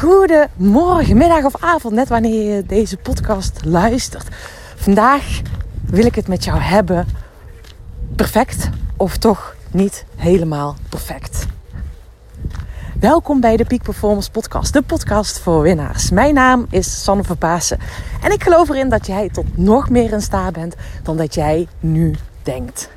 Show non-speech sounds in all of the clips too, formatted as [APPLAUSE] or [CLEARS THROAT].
Goedemorgen, middag of avond, net wanneer je deze podcast luistert. Vandaag wil ik het met jou hebben. Perfect of toch niet helemaal perfect? Welkom bij de Peak Performance Podcast, de podcast voor winnaars. Mijn naam is Sanne Verpaasen en ik geloof erin dat jij tot nog meer in staat bent dan dat jij nu denkt.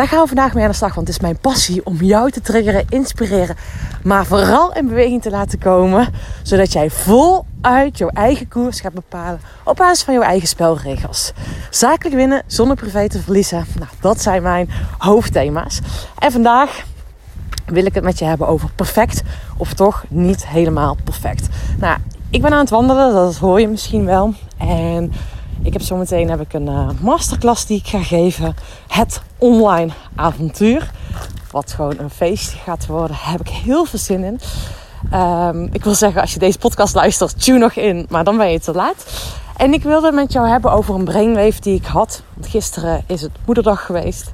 Daar gaan we vandaag mee aan de slag, want het is mijn passie om jou te triggeren, inspireren, maar vooral in beweging te laten komen, zodat jij voluit jouw eigen koers gaat bepalen op basis van jouw eigen spelregels. Zakelijk winnen zonder privé te verliezen, nou, dat zijn mijn hoofdthema's. En vandaag wil ik het met je hebben over perfect of toch niet helemaal perfect. Nou, ik ben aan het wandelen, dat hoor je misschien wel. En ik heb zometeen heb ik een uh, masterclass die ik ga geven. Het online avontuur. Wat gewoon een feestje gaat worden. Daar heb ik heel veel zin in. Um, ik wil zeggen, als je deze podcast luistert, tune nog in. Maar dan ben je te laat. En ik wilde het met jou hebben over een brainwave die ik had. Want gisteren is het moederdag geweest.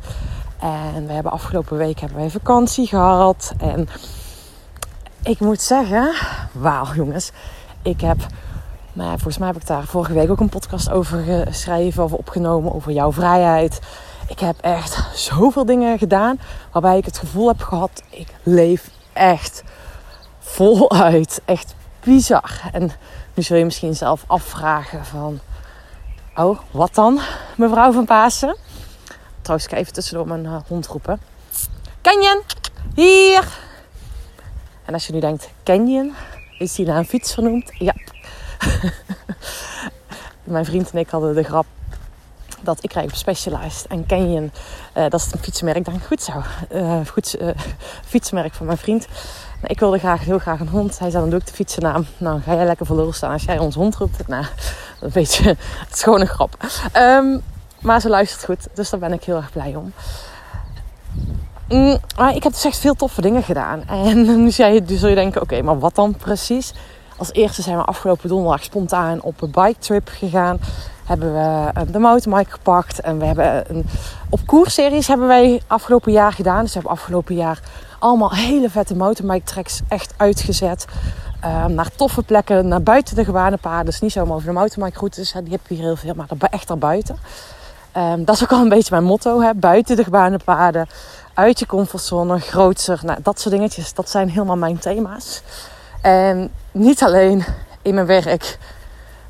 En we hebben afgelopen week hebben wij vakantie gehad. En ik moet zeggen, wauw jongens. Ik heb maar volgens mij heb ik daar vorige week ook een podcast over geschreven of opgenomen over jouw vrijheid. Ik heb echt zoveel dingen gedaan waarbij ik het gevoel heb gehad, ik leef echt voluit. Echt bizar. En nu zul je misschien zelf afvragen van, oh, wat dan, mevrouw van Pasen? Trouwens, ik ga even tussendoor mijn uh, hond roepen. Canyon, hier! En als je nu denkt, Canyon, is die naar een fiets vernoemd? Ja, [LAUGHS] Mijn vriend en ik hadden de grap dat ik rijd op Specialized en Canyon, uh, dat is een fietsmerk, denk ik goed zo. Uh, goed, uh, fietsmerk van mijn vriend. Nou, ik wilde graag, heel graag een hond. Hij zei, dan doe ik de fietsennaam. Nou, ga jij lekker voor lul staan als jij ons hond roept. Nou, [LAUGHS] een beetje, het is gewoon een grap. Um, maar ze luistert goed, dus daar ben ik heel erg blij om. Mm, maar ik heb dus echt veel toffe dingen gedaan. En [LAUGHS] nu, nu zul je denken, oké, maar wat dan precies? Als eerste zijn we afgelopen donderdag spontaan op een bike trip gegaan. Hebben we eh, de mountainbike gepakt. En we hebben een, op koersseries hebben wij afgelopen jaar gedaan. Dus we hebben afgelopen jaar allemaal hele vette mountainbike tracks echt uitgezet. Uh, naar toffe plekken, naar buiten de gewone paden. Dus niet zomaar over de mountainbike routes. Die heb je hier heel veel, maar echt erbuiten. Um, dat is ook al een beetje mijn motto. Hè? Buiten de gewone paden. Uit je comfortzone. Grootser. Nou, dat soort dingetjes. Dat zijn helemaal mijn thema's. En niet alleen in mijn werk,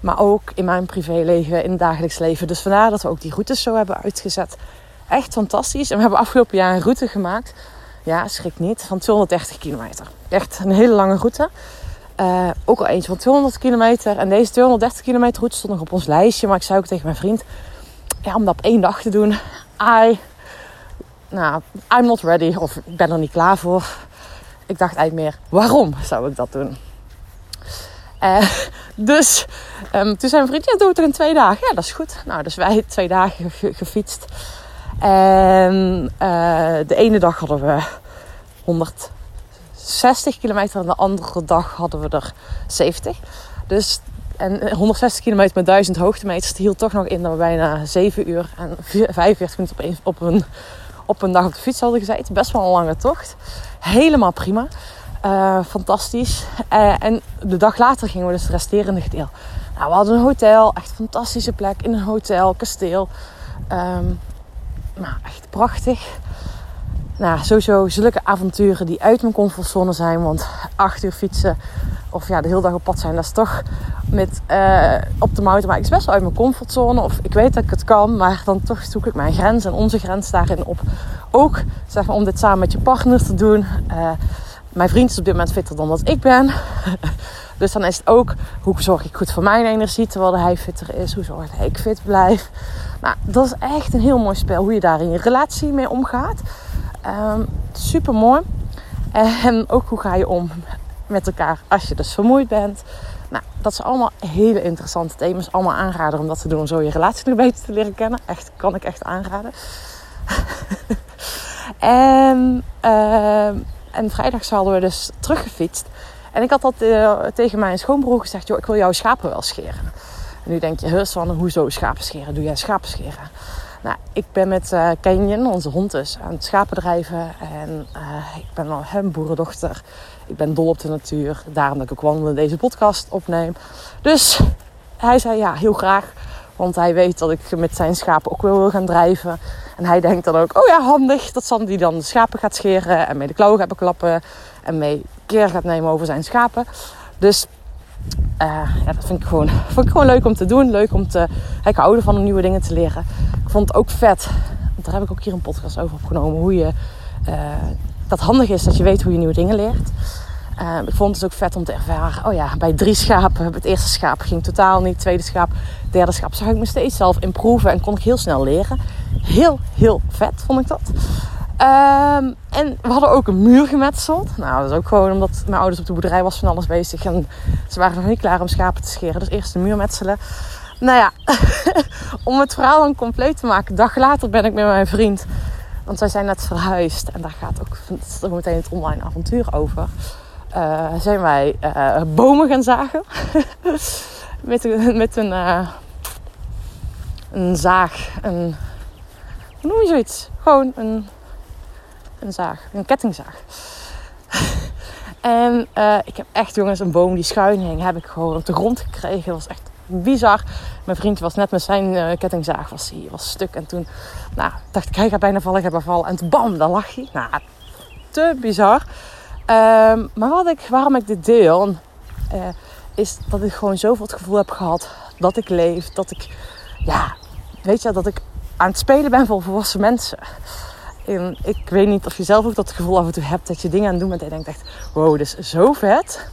maar ook in mijn privéleven, in het dagelijks leven. Dus vandaar dat we ook die routes zo hebben uitgezet. Echt fantastisch. En we hebben afgelopen jaar een route gemaakt. Ja, schrik niet. Van 230 kilometer. Echt een hele lange route. Uh, ook al eentje van 200 kilometer. En deze 230 kilometer route stond nog op ons lijstje. Maar ik zei ook tegen mijn vriend: ja, om dat op één dag te doen. I, nou, I'm not ready. Of ik ben er niet klaar voor ik dacht eigenlijk meer, waarom zou ik dat doen? Uh, dus um, toen zei mijn vriend, ja, doe het er in twee dagen. Ja, dat is goed. Nou, dus wij [LAUGHS] twee dagen gefietst. En uh, de ene dag hadden we 160 kilometer en de andere dag hadden we er 70. Dus en 160 kilometer met 1000 hoogtemeters hield toch nog in dat we bijna 7 uur en 45 minuten op een, op een, op een dag op de fiets hadden gezeten. Best wel een lange tocht helemaal prima. Uh, fantastisch. Uh, en de dag later gingen we dus het resterende gedeelte. Nou, we hadden een hotel, echt een fantastische plek in een hotel, kasteel. Um, nou, echt prachtig. Nou, sowieso zulke avonturen die uit mijn comfortzone zijn. Want acht uur fietsen of ja, de hele dag op pad zijn, dat is toch met uh, op de mountainbike is best wel uit mijn comfortzone. Of ik weet dat ik het kan, maar dan toch zoek ik mijn grens en onze grens daarin op. Ook zeg maar, om dit samen met je partner te doen. Uh, mijn vriend is op dit moment fitter dan dat ik ben. [LAUGHS] dus dan is het ook hoe zorg ik goed voor mijn energie terwijl hij fitter is. Hoe zorg dat ik fit blijf. Nou, dat is echt een heel mooi spel hoe je daar in je relatie mee omgaat. Um, super mooi. En [LAUGHS] ook hoe ga je om met elkaar als je dus vermoeid bent. Nou, dat zijn allemaal hele interessante thema's. Allemaal aanraden om dat te doen zo je relatie nog beter te leren kennen. Echt, kan ik echt aanraden. [LAUGHS] en, uh, en vrijdag hadden we dus teruggefietst. En ik had dat uh, tegen mijn schoonbroer gezegd. Joh, ik wil jouw schapen wel scheren. En nu denk je, heus van, hoezo schapen scheren? Doe jij schapen scheren? Nou, ik ben met uh, Canyon, onze hond dus, aan het schapen drijven. En uh, ik ben al een boerendochter Ik ben dol op de natuur. Daarom dat ik ook wandelen deze podcast opneem. Dus hij zei ja, heel graag. Want hij weet dat ik met zijn schapen ook wel wil gaan drijven. En hij denkt dan ook, oh ja, handig. Dat Sandy dan de schapen gaat scheren en mee de klauwen gaat beklappen. En mee keer gaat nemen over zijn schapen. Dus uh, ja, dat vind ik, gewoon, [LAUGHS] vond ik gewoon leuk om te doen. Leuk om te ik houden van om nieuwe dingen te leren. Vond het ook vet. Daar heb ik ook hier een podcast over opgenomen. Hoe je uh, dat handig is dat je weet hoe je nieuwe dingen leert. Uh, ik vond het ook vet om te ervaren. Oh ja, bij drie schapen. Het eerste schaap ging totaal niet. Tweede schaap, derde schaap. Zag ik me steeds zelf improven en kon ik heel snel leren. Heel, heel vet vond ik dat. Um, en we hadden ook een muur gemetseld. Nou, dat is ook gewoon omdat mijn ouders op de boerderij was van alles bezig. En ze waren nog niet klaar om schapen te scheren. Dus eerst de muur metselen. Nou ja, [LAUGHS] om het verhaal dan compleet te maken. Een dag later ben ik met mijn vriend. Want wij zijn net verhuisd. En daar gaat ook meteen het online avontuur over. Uh, zijn wij uh, bomen gaan zagen. met, [LAUGHS] met een, uh, een zaag. Een, hoe noem je zoiets? Gewoon een een zaag, een kettingzaag. [LAUGHS] en ik heb echt, jongens, een boom die schuin hing, heb ik gewoon op de grond gekregen. Dat was echt bizar. Mijn vriend was net met zijn uh, kettingzaag, was, hij was stuk. En toen nou, dacht ik, hij gaat bijna vallen, ik heb. En bam, dan lag hij. Nou, te bizar. Um, maar wat ik, waarom ik dit deel, uh, is dat ik gewoon zoveel het gevoel heb gehad dat ik leef. Dat ik, ja, weet je, dat ik aan het spelen ben voor volwassen mensen. En ik weet niet of je zelf ook dat gevoel af en toe hebt dat je dingen aan het doen bent en je denkt echt, wow, dit is zo vet.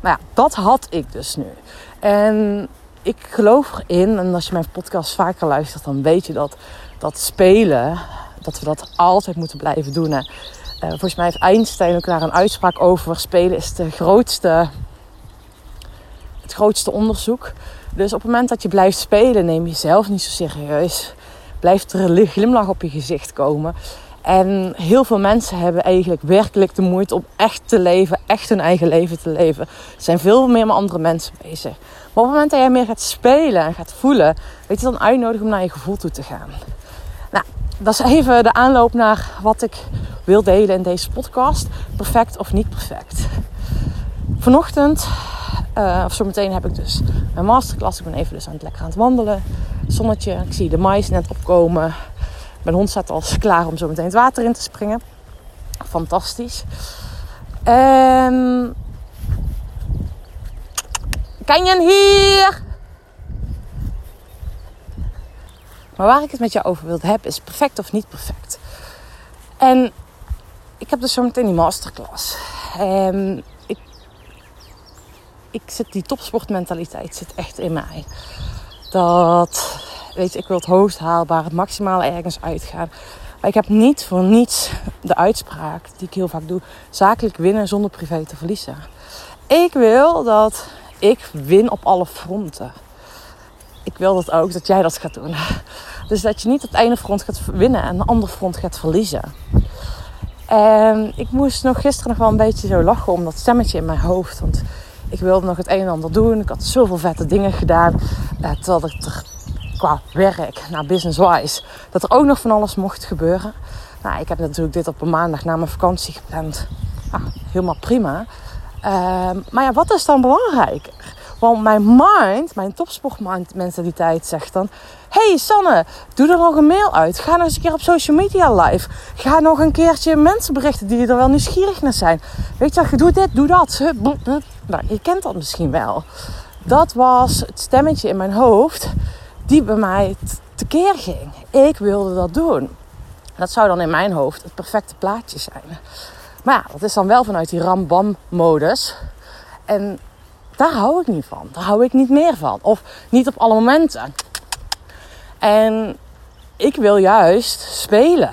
Nou ja, dat had ik dus nu. En ik geloof erin, en als je mijn podcast vaker luistert, dan weet je dat dat spelen, dat we dat altijd moeten blijven doen. Uh, volgens mij heeft Einstein ook daar een uitspraak over. Spelen is de grootste, het grootste onderzoek. Dus op het moment dat je blijft spelen, neem je jezelf niet zo serieus blijft er een glimlach op je gezicht komen. En heel veel mensen hebben eigenlijk werkelijk de moeite om echt te leven, echt hun eigen leven te leven. Ze zijn veel meer met andere mensen bezig. Maar op het moment dat jij meer gaat spelen en gaat voelen, weet je dan uitnodigen om naar je gevoel toe te gaan. Nou, dat is even de aanloop naar wat ik wil delen in deze podcast. Perfect of niet perfect. Vanochtend uh, of zometeen heb ik dus mijn masterclass. Ik ben even dus aan het lekker aan het wandelen. Zonnetje. Ik zie de mais net opkomen. Mijn hond staat al klaar om zo meteen het water in te springen. Fantastisch. En... je hier! Maar waar ik het met jou over wil hebben is perfect of niet perfect. En ik heb dus zometeen die masterclass. En ik zit, die topsportmentaliteit zit echt in mij. Dat, weet je, ik wil het hoogst haalbaar, het maximale ergens uitgaan. Maar ik heb niet voor niets de uitspraak die ik heel vaak doe: zakelijk winnen zonder privé te verliezen. Ik wil dat ik win op alle fronten. Ik wil dat ook, dat jij dat gaat doen. Dus dat je niet het ene front gaat winnen en de andere front gaat verliezen. En ik moest nog gisteren nog wel een beetje zo lachen om dat stemmetje in mijn hoofd. Want ik wilde nog het een en ander doen. Ik had zoveel vette dingen gedaan. Uh, terwijl ik er qua werk, naar business-wise, dat er ook nog van alles mocht gebeuren. Nou, ik heb natuurlijk dit op een maandag na mijn vakantie gepland. Ah, helemaal prima. Uh, maar ja, wat is dan belangrijker? Want mijn mind, mijn topsportmentaliteit zegt dan... hey Sanne, doe er nog een mail uit. Ga nog eens een keer op social media live. Ga nog een keertje mensen berichten die er wel nieuwsgierig naar zijn. Weet je, je doet dit, doe dat. Nou, je kent dat misschien wel. Dat was het stemmetje in mijn hoofd die bij mij tekeer ging. Ik wilde dat doen. Dat zou dan in mijn hoofd het perfecte plaatje zijn. Maar ja, dat is dan wel vanuit die ram-bam-modus. En daar hou ik niet van. Daar hou ik niet meer van. Of niet op alle momenten. En ik wil juist spelen.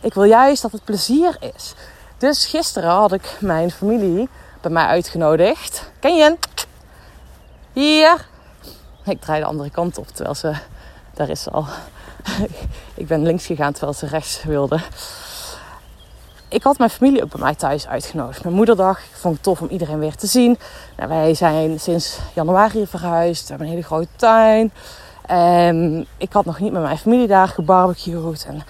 Ik wil juist dat het plezier is. Dus gisteren had ik mijn familie bij mij uitgenodigd. Ken je? Hier. Ik draai de andere kant op terwijl ze. Daar is ze al. [LAUGHS] ik ben links gegaan terwijl ze rechts wilde ik had mijn familie ook bij mij thuis uitgenodigd. Mijn moederdag. Ik vond het tof om iedereen weer te zien. Nou, wij zijn sinds januari verhuisd. We hebben een hele grote tuin. En ik had nog niet met mijn familie daar gebarbecued. En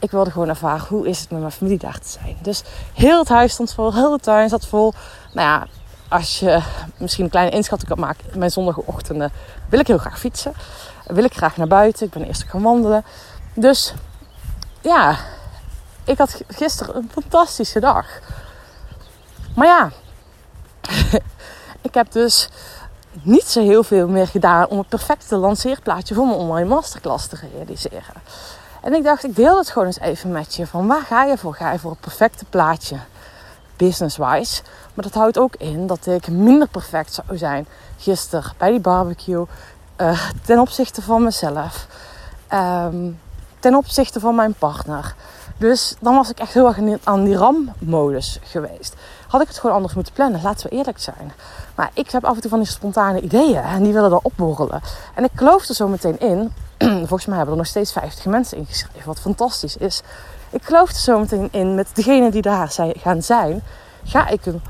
Ik wilde gewoon ervaren hoe is het met mijn familie daar te zijn. Dus heel het huis stond vol, heel de tuin zat vol. Nou ja, als je misschien een kleine inschatting kan maken, mijn zondagochtenden wil ik heel graag fietsen. Wil ik graag naar buiten. Ik ben eerst gaan wandelen. Dus ja, ik had gisteren een fantastische dag. Maar ja, [LAUGHS] ik heb dus niet zo heel veel meer gedaan om het perfecte lanceerplaatje voor mijn online masterclass te realiseren. En ik dacht, ik deel het gewoon eens even met je. Van waar ga je voor? Ga je voor het perfecte plaatje? Business-wise. Maar dat houdt ook in dat ik minder perfect zou zijn gisteren bij die barbecue. Uh, ten opzichte van mezelf. Um, ten opzichte van mijn partner. Dus dan was ik echt heel erg aan die RAM-modus geweest. Had ik het gewoon anders moeten plannen, laten we eerlijk zijn. Maar ik heb af en toe van die spontane ideeën en die willen er opborrelen. En ik geloof er zo meteen in. [CLEARS THROAT] Volgens mij hebben er nog steeds 50 mensen ingeschreven, wat fantastisch is. Ik geloof er zo meteen in met degenen die daar zijn, gaan zijn. Ga ik een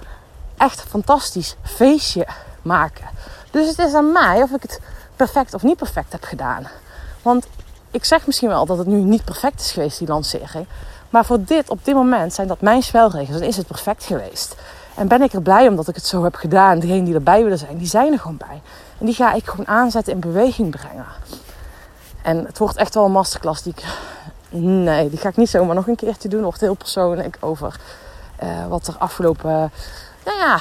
echt fantastisch feestje maken. Dus het is aan mij of ik het perfect of niet perfect heb gedaan. Want ik zeg misschien wel dat het nu niet perfect is geweest, die lancering. Maar voor dit, op dit moment, zijn dat mijn spelregels. Dan is het perfect geweest. En ben ik er blij omdat ik het zo heb gedaan. Degenen die erbij willen zijn, die zijn er gewoon bij. En die ga ik gewoon aanzetten in beweging brengen. En het wordt echt wel een masterclass die ik... Nee, die ga ik niet zomaar nog een keertje doen. Wordt heel persoonlijk over uh, wat er afgelopen... Nou ja,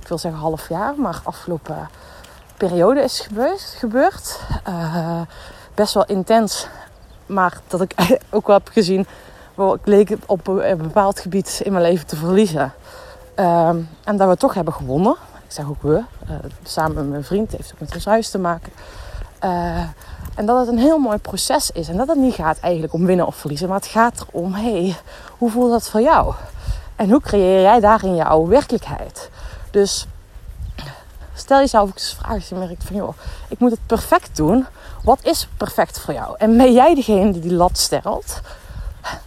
ik wil zeggen half jaar, maar afgelopen periode is gebeurd. Uh, best wel intens. Maar dat ik [LAUGHS] ook wel heb gezien, ik leek op een bepaald gebied in mijn leven te verliezen. Ehm, en dat we toch hebben gewonnen. Ik zeg ook we, uh, samen met mijn vriend, heeft ook met ons huis te maken. En dat het een heel mooi proces is. En dat het niet gaat eigenlijk om winnen of verliezen. Maar het gaat erom, hé, hey, hoe voelt dat voor jou? En hoe creëer jij daarin jouw werkelijkheid? Dus stel jezelf ook eens vraag als je merkt van... joh, ik moet het perfect doen. Wat is perfect voor jou? En ben jij degene die die lat stelt...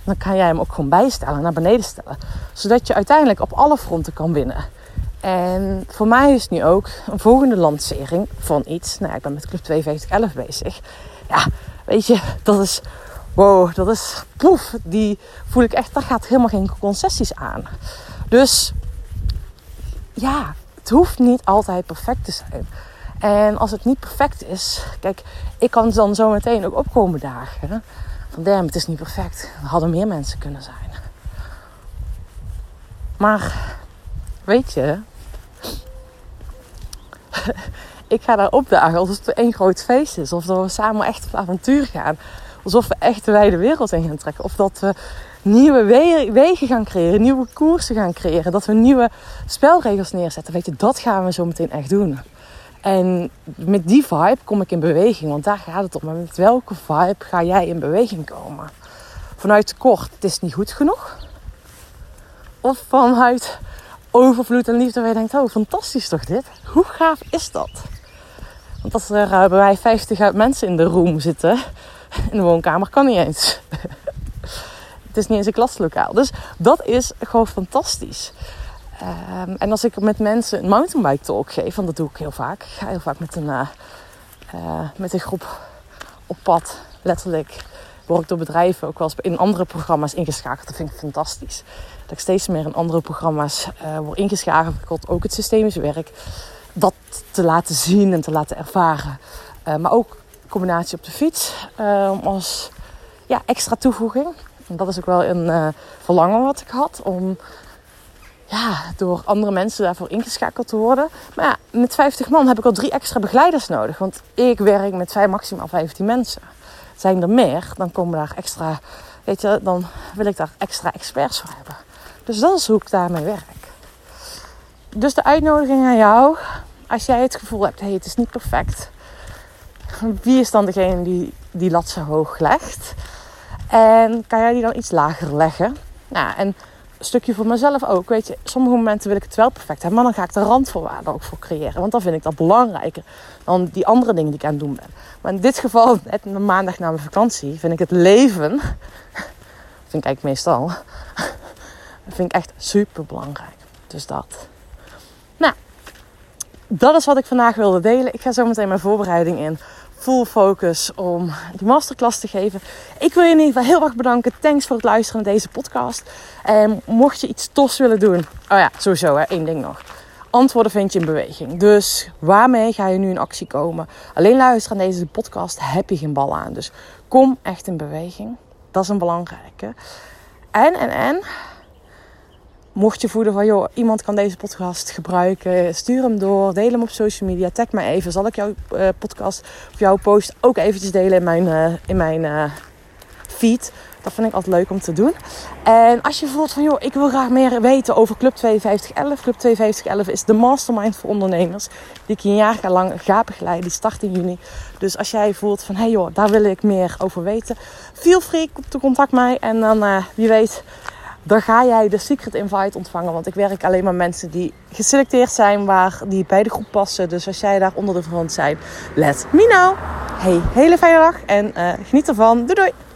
dan kan jij hem ook gewoon bijstellen, naar beneden stellen. Zodat je uiteindelijk op alle fronten kan winnen. En voor mij is nu ook een volgende lancering van iets. Nou, ik ben met Club 5211 bezig. Ja, weet je, dat is... Wow, dat is... Poef, die voel ik echt... Daar gaat helemaal geen concessies aan. Dus... Ja, het hoeft niet altijd perfect te zijn. En als het niet perfect is, kijk, ik kan dan zo meteen ook opkomen dagen. Van damn, het is niet perfect. Er hadden meer mensen kunnen zijn. Maar weet je, [LAUGHS] ik ga daar opdagen alsof het één groot feest is. Of dat we samen echt op avontuur gaan. Alsof we echt de wijde wereld in gaan trekken. Of dat we nieuwe wegen gaan creëren, nieuwe koersen gaan creëren. Dat we nieuwe spelregels neerzetten. Weet je, dat gaan we zo meteen echt doen. En met die vibe kom ik in beweging, want daar gaat het om. Maar met welke vibe ga jij in beweging komen? Vanuit tekort, het is niet goed genoeg? Of vanuit overvloed en liefde waar je denkt, oh fantastisch toch dit? Hoe gaaf is dat? Want als er bij mij 50 mensen in de room zitten, in de woonkamer, kan niet eens. [LAUGHS] het is niet eens een klaslokaal. Dus dat is gewoon fantastisch. Um, en als ik met mensen een mountainbike talk geef, want dat doe ik heel vaak. Ik ga heel vaak met een, uh, uh, met een groep op pad, letterlijk. Word ik door bedrijven ook wel eens in andere programma's ingeschakeld. Dat vind ik fantastisch. Dat ik steeds meer in andere programma's uh, word ingeschakeld. Ook het systemisch werk. Dat te laten zien en te laten ervaren. maar ook combinatie op de fiets als ja, extra toevoeging. En dat is ook wel een verlangen wat ik had om ja, door andere mensen daarvoor ingeschakeld te worden. Maar ja, met 50 man heb ik al drie extra begeleiders nodig. Want ik werk met vijf, maximaal 15 mensen. Zijn er meer, dan komen daar extra, weet je, dan wil ik daar extra experts voor hebben. Dus dat is hoe ik daarmee werk. Dus de uitnodiging aan jou, als jij het gevoel hebt, hey, het is niet perfect. Wie is dan degene die die lat zo hoog legt? En kan jij die dan iets lager leggen? Nou, en stukje voor mezelf ook. Weet je, sommige momenten wil ik het wel perfect hebben, maar dan ga ik de randvoorwaarden ook voor creëren. Want dan vind ik dat belangrijker dan die andere dingen die ik aan het doen ben. Maar in dit geval, net een maandag na mijn vakantie, vind ik het leven, [LAUGHS] vind ik eigenlijk meestal, vind ik echt super belangrijk. Dus dat. Nou, dat is wat ik vandaag wilde delen. Ik ga zo meteen mijn voorbereiding in full focus om die masterclass te geven. Ik wil je in ieder geval heel erg bedanken. Thanks voor het luisteren naar deze podcast. En mocht je iets tofs willen doen. Oh ja, sowieso hè, één ding nog. Antwoorden vind je in beweging. Dus waarmee ga je nu in actie komen? Alleen luisteren aan deze podcast heb je geen bal aan. Dus kom echt in beweging. Dat is een belangrijke. En, en, en. Mocht je voelen van, joh, iemand kan deze podcast gebruiken, stuur hem door, deel hem op social media, tag me even. Zal ik jouw uh, podcast of jouw post ook eventjes delen in mijn, uh, in mijn uh, feed. Dat vind ik altijd leuk om te doen. En als je voelt van, joh, ik wil graag meer weten over Club 5211. Club 5211 is de mastermind voor ondernemers. Die ik een jaar lang ga begeleiden. Die start in juni. Dus als jij voelt van, hé hey joh, daar wil ik meer over weten. Feel free contact mij. En dan, wie weet, dan ga jij de secret invite ontvangen. Want ik werk alleen maar mensen die geselecteerd zijn, waar die bij de groep passen. Dus als jij daar onder de verhand zijn, let me know. Hey, hele fijne dag en uh, geniet ervan. Doei doei!